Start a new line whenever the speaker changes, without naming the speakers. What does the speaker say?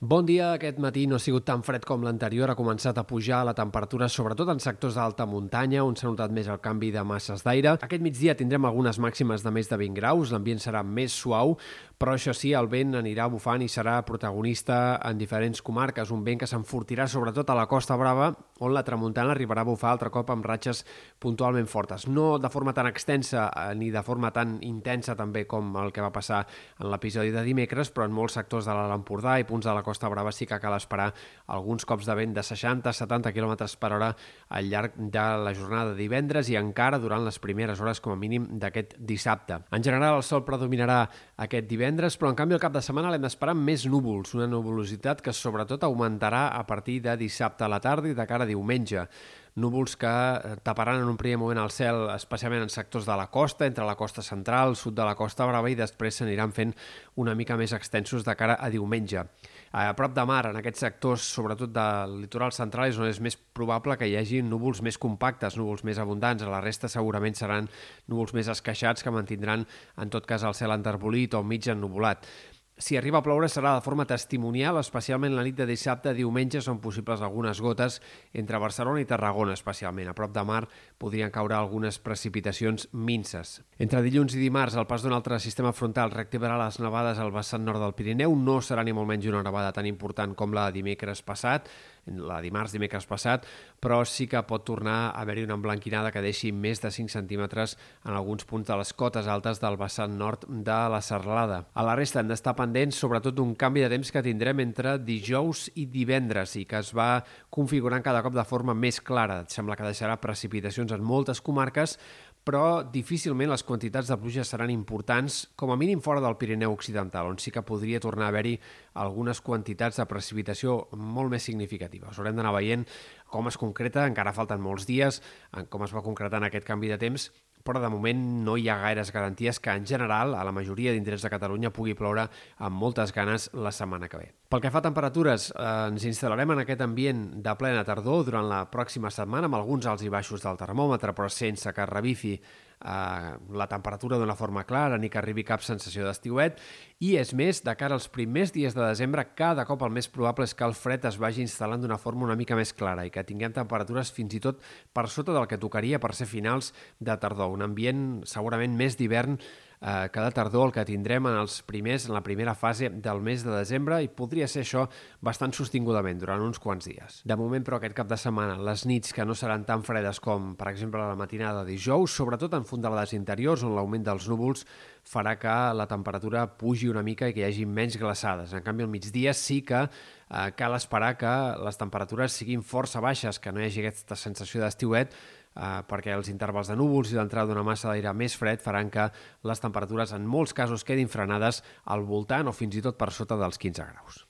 Bon dia. Aquest matí no ha sigut tan fred com l'anterior. Ha començat a pujar la temperatura, sobretot en sectors d'alta muntanya, on s'ha notat més el canvi de masses d'aire. Aquest migdia tindrem algunes màximes de més de 20 graus. L'ambient serà més suau, però això sí, el vent anirà bufant i serà protagonista en diferents comarques. Un vent que s'enfortirà sobretot a la Costa Brava, on la tramuntana arribarà a bufar altre cop amb ratxes puntualment fortes. No de forma tan extensa eh, ni de forma tan intensa també com el que va passar en l'episodi de dimecres, però en molts sectors de l'Alt Empordà i punts de la Costa Brava sí que cal esperar alguns cops de vent de 60-70 km per hora al llarg de la jornada de divendres i encara durant les primeres hores com a mínim d'aquest dissabte. En general el sol predominarà aquest divendres, però en canvi el cap de setmana l'hem d'esperar més núvols, una nuvolositat que sobretot augmentarà a partir de dissabte a la tarda i de cara a diumenge núvols que eh, taparan en un primer moment el cel, especialment en sectors de la costa, entre la costa central, sud de la costa brava, i després s'aniran fent una mica més extensos de cara a diumenge. A prop de mar, en aquests sectors, sobretot del litoral central, és on és més probable que hi hagi núvols més compactes, núvols més abundants. A la resta segurament seran núvols més esqueixats que mantindran, en tot cas, el cel enterbolit o mig ennuvolat. Si arriba a ploure serà de forma testimonial, especialment la nit de dissabte a diumenge són possibles algunes gotes entre Barcelona i Tarragona, especialment. A prop de mar podrien caure algunes precipitacions minces. Entre dilluns i dimarts, el pas d'un altre sistema frontal reactivarà les nevades al vessant nord del Pirineu. No serà ni molt menys una nevada tan important com la de dimecres passat, la dimarts, dimecres passat, però sí que pot tornar a haver-hi una emblanquinada que deixi més de 5 centímetres en alguns punts de les cotes altes del vessant nord de la Serralada. A la resta hem d'estar pendents sobretot d'un canvi de temps que tindrem entre dijous i divendres i que es va configurant cada cop de forma més clara. Sembla que deixarà precipitacions en moltes comarques, però difícilment les quantitats de pluja seran importants, com a mínim fora del Pirineu Occidental, on sí que podria tornar a haver-hi algunes quantitats de precipitació molt més significatives. Haurem d'anar veient com es concreta, encara falten molts dies, com es va concretar en aquest canvi de temps, però de moment no hi ha gaires garanties que en general a la majoria d'indrets de Catalunya pugui ploure amb moltes ganes la setmana que ve. Pel que fa a temperatures, eh, ens instal·larem en aquest ambient de plena tardor durant la pròxima setmana amb alguns alts i baixos del termòmetre, però sense que revifi eh, la temperatura d'una forma clara ni que arribi cap sensació d'estiuet. I és més, de cara als primers dies de desembre cada cop el més probable és que el fred es vagi instal·lant d'una forma una mica més clara i que tinguem temperatures fins i tot per sota del que tocaria per ser finals de tardor, un ambient segurament més d'hivern eh, cada tardor el que tindrem en els primers, en la primera fase del mes de desembre i podria ser això bastant sostingudament durant uns quants dies. De moment, però, aquest cap de setmana, les nits que no seran tan fredes com, per exemple, la matinada de dijous, sobretot en fondalades interiors, on l'augment dels núvols farà que la temperatura pugi una mica i que hi hagi menys glaçades. En canvi, al migdia sí que eh, cal esperar que les temperatures siguin força baixes, que no hi hagi aquesta sensació d'estiuet, eh, perquè els intervals de núvols i l'entrada d'una massa d'aire més fred faran que les temperatures en molts casos quedin frenades al voltant o fins i tot per sota dels 15 graus.